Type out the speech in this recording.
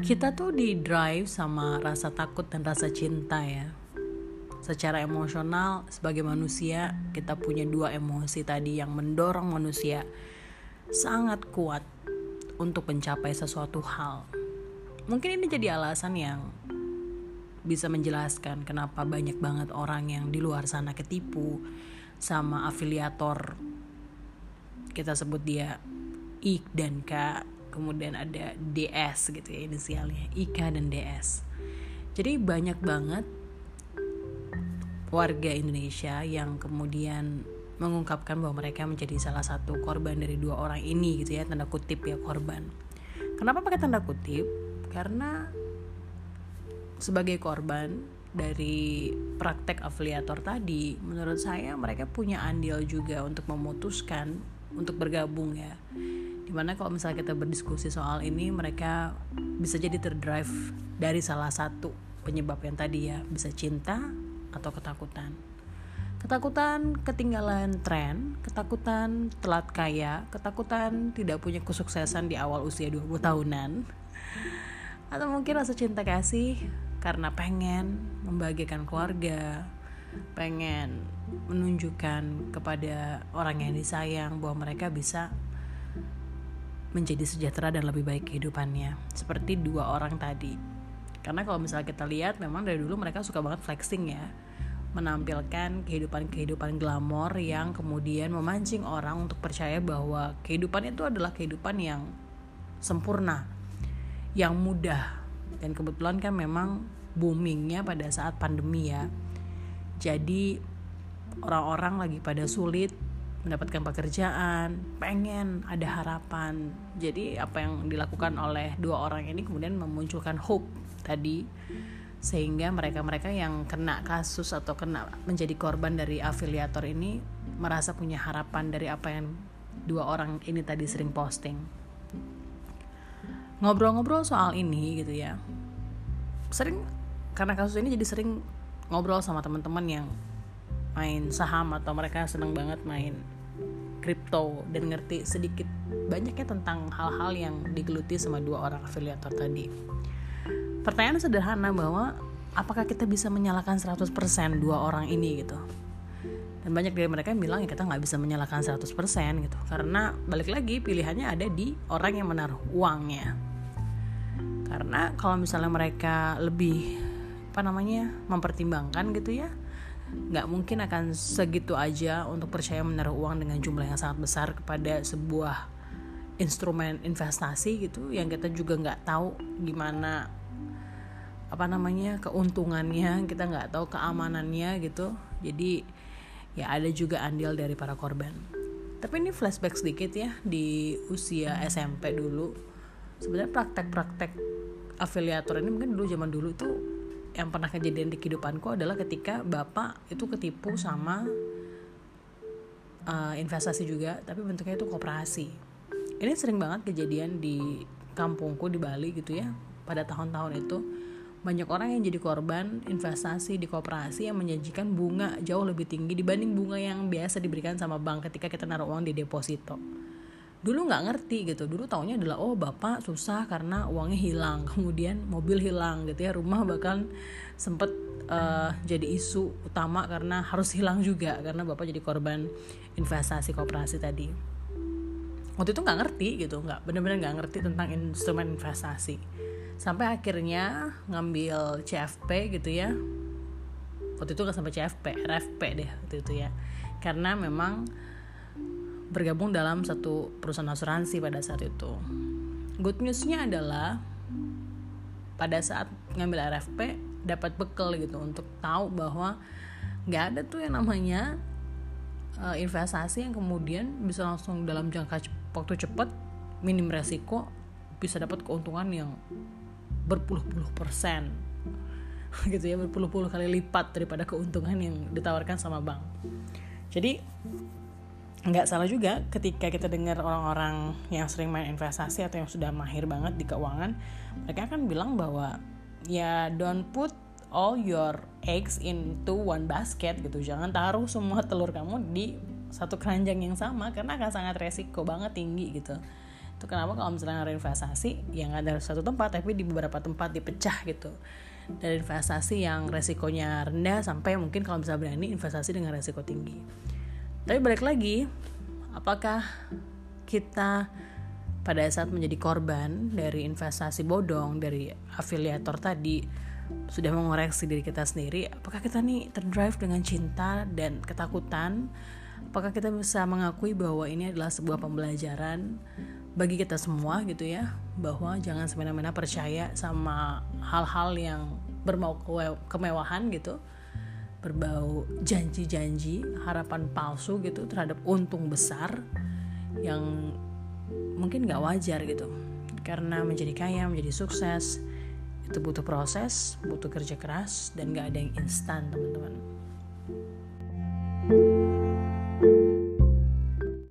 kita tuh di drive sama rasa takut dan rasa cinta ya. Secara emosional sebagai manusia kita punya dua emosi tadi yang mendorong manusia sangat kuat untuk mencapai sesuatu hal. Mungkin ini jadi alasan yang bisa menjelaskan kenapa banyak banget orang yang di luar sana ketipu sama afiliator kita sebut dia I dan K kemudian ada DS gitu ya inisialnya IK dan DS jadi banyak banget warga Indonesia yang kemudian mengungkapkan bahwa mereka menjadi salah satu korban dari dua orang ini gitu ya tanda kutip ya korban. Kenapa pakai tanda kutip? Karena sebagai korban dari praktek afiliator tadi menurut saya mereka punya andil juga untuk memutuskan untuk bergabung ya di mana kalau misalnya kita berdiskusi soal ini mereka bisa jadi terdrive dari salah satu penyebab yang tadi ya. Bisa cinta atau ketakutan. Ketakutan ketinggalan tren ketakutan telat kaya ketakutan tidak punya kesuksesan di awal usia 20 tahunan atau mungkin rasa cinta kasih karena pengen membahagiakan keluarga pengen menunjukkan kepada orang yang disayang bahwa mereka bisa menjadi sejahtera dan lebih baik kehidupannya. Seperti dua orang tadi. Karena kalau misalnya kita lihat memang dari dulu mereka suka banget flexing ya. Menampilkan kehidupan-kehidupan glamor yang kemudian memancing orang untuk percaya bahwa kehidupan itu adalah kehidupan yang sempurna yang mudah. Dan kebetulan kan memang boomingnya pada saat pandemi ya. Jadi orang-orang lagi pada sulit mendapatkan pekerjaan, pengen ada harapan. Jadi apa yang dilakukan oleh dua orang ini kemudian memunculkan hope tadi sehingga mereka-mereka yang kena kasus atau kena menjadi korban dari afiliator ini merasa punya harapan dari apa yang dua orang ini tadi sering posting. Ngobrol-ngobrol soal ini gitu ya. Sering karena kasus ini jadi sering ngobrol sama teman-teman yang main saham atau mereka seneng banget main kripto dan ngerti sedikit banyaknya tentang hal-hal yang digeluti sama dua orang afiliator tadi. Pertanyaan sederhana bahwa apakah kita bisa menyalakan 100% dua orang ini gitu. Dan banyak dari mereka yang bilang ya kita nggak bisa menyalahkan 100% gitu. Karena balik lagi pilihannya ada di orang yang menaruh uangnya. Karena kalau misalnya mereka lebih apa namanya mempertimbangkan gitu ya nggak mungkin akan segitu aja untuk percaya menaruh uang dengan jumlah yang sangat besar kepada sebuah instrumen investasi gitu yang kita juga nggak tahu gimana apa namanya keuntungannya kita nggak tahu keamanannya gitu. Jadi ya ada juga andil dari para korban. Tapi ini flashback sedikit ya di usia SMP dulu. Sebenarnya praktek-praktek afiliator ini mungkin dulu zaman dulu tuh yang pernah kejadian di kehidupanku adalah ketika bapak itu ketipu sama uh, investasi juga tapi bentuknya itu koperasi. Ini sering banget kejadian di kampungku di Bali gitu ya. Pada tahun-tahun itu banyak orang yang jadi korban investasi di koperasi yang menjanjikan bunga jauh lebih tinggi dibanding bunga yang biasa diberikan sama bank ketika kita naruh uang di deposito dulu nggak ngerti gitu. Dulu taunya adalah oh bapak susah karena uangnya hilang. Kemudian mobil hilang gitu ya. Rumah bahkan sempet uh, jadi isu utama karena harus hilang juga. Karena bapak jadi korban investasi kooperasi tadi. Waktu itu nggak ngerti gitu. Nggak bener-bener nggak ngerti tentang instrumen investasi. Sampai akhirnya ngambil CFP gitu ya. Waktu itu nggak sampai CFP RFP deh waktu itu ya. Karena memang bergabung dalam satu perusahaan asuransi pada saat itu. Good newsnya adalah pada saat ngambil RFP dapat bekal gitu untuk tahu bahwa nggak ada tuh yang namanya uh, investasi yang kemudian bisa langsung dalam jangka waktu cepat minim resiko bisa dapat keuntungan yang berpuluh-puluh persen gitu ya berpuluh-puluh kali lipat daripada keuntungan yang ditawarkan sama bank jadi nggak salah juga ketika kita dengar orang-orang yang sering main investasi atau yang sudah mahir banget di keuangan mereka akan bilang bahwa ya don't put all your eggs into one basket gitu. Jangan taruh semua telur kamu di satu keranjang yang sama karena akan sangat resiko banget tinggi gitu. Itu kenapa kalau misalnya reinvestasi yang ada satu tempat tapi di beberapa tempat dipecah gitu. Dari investasi yang resikonya rendah sampai mungkin kalau bisa berani investasi dengan resiko tinggi tapi balik lagi apakah kita pada saat menjadi korban dari investasi bodong dari afiliator tadi sudah mengoreksi diri kita sendiri apakah kita nih terdrive dengan cinta dan ketakutan? Apakah kita bisa mengakui bahwa ini adalah sebuah pembelajaran bagi kita semua gitu ya bahwa jangan semena-mena percaya sama hal-hal yang berbau kemewahan gitu berbau janji-janji harapan palsu gitu terhadap untung besar yang mungkin gak wajar gitu. Karena menjadi kaya menjadi sukses itu butuh proses butuh kerja keras dan gak ada yang instan teman-teman